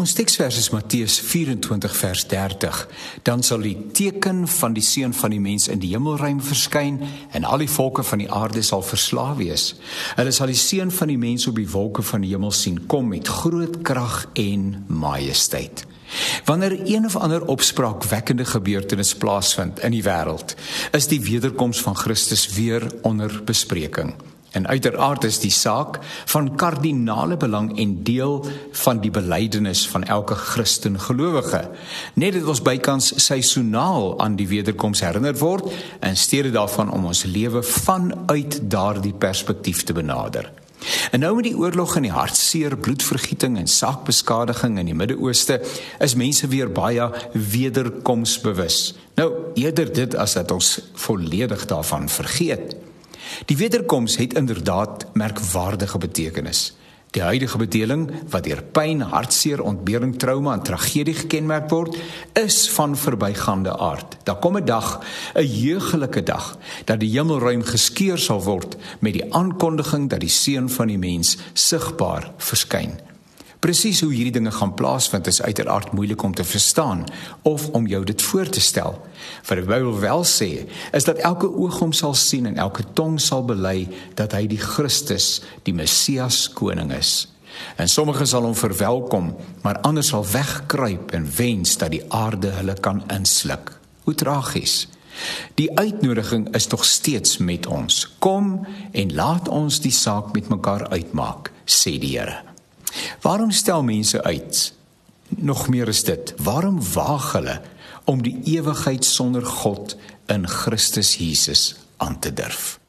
Ons teksvers is Matteus 24 vers 30. Dan sal die teken van die seun van die mens in die hemelruim verskyn en al die volke van die aarde sal verslae wees. Hulle sal die seun van die mens op die wolke van die hemel sien kom met groot krag en majesteit. Wanneer een of ander opspraakwekkende gebeurtenis plaasvind in die wêreld, is die wederkoms van Christus weer onder bespreking. En uiteraard is die saak van kardinale belang en deel van die belydenis van elke Christen gelowige. Net dit ons bykans seisoonaal aan die wederkoms herinner word in steede daarvan om ons lewe vanuit daardie perspektief te benader. En nou met die oorlog en die hartseer bloedvergieting en saakbeskadiging in die Midde-Ooste is mense weer baie wederkomsbewus. Nou eerder dit as dat ons volledig daarvan vergeet. Die wederkoms het inderdaad merkwaardige betekenis. Die huidige bedeling wat deur pyn, hartseer, ontbering, trauma en tragedie gekenmerk word, is van verbygaande aard. Daar kom 'n dag, 'n heugelike dag, dat die hemelruim geskeur sal word met die aankondiging dat die seun van die mens sigbaar verskyn. Presies hoe hierdie dinge gaan plaasvind is uiteraard moeilik om te verstaan of om jou dit voor te stel. Wat die Bybel wel sê, is dat elke oog hom sal sien en elke tong sal bely dat hy die Christus, die Messias koning is. En sommige sal hom verwelkom, maar ander sal wegkruip en wens dat die aarde hulle kan insluk. Hoe tragies. Die uitnodiging is tog steeds met ons. Kom en laat ons die saak met mekaar uitmaak, sê die Here. Waarom stel mense uit? Nog meer is dit. Waarom waag hulle om die ewigheid sonder God in Christus Jesus aan te durf?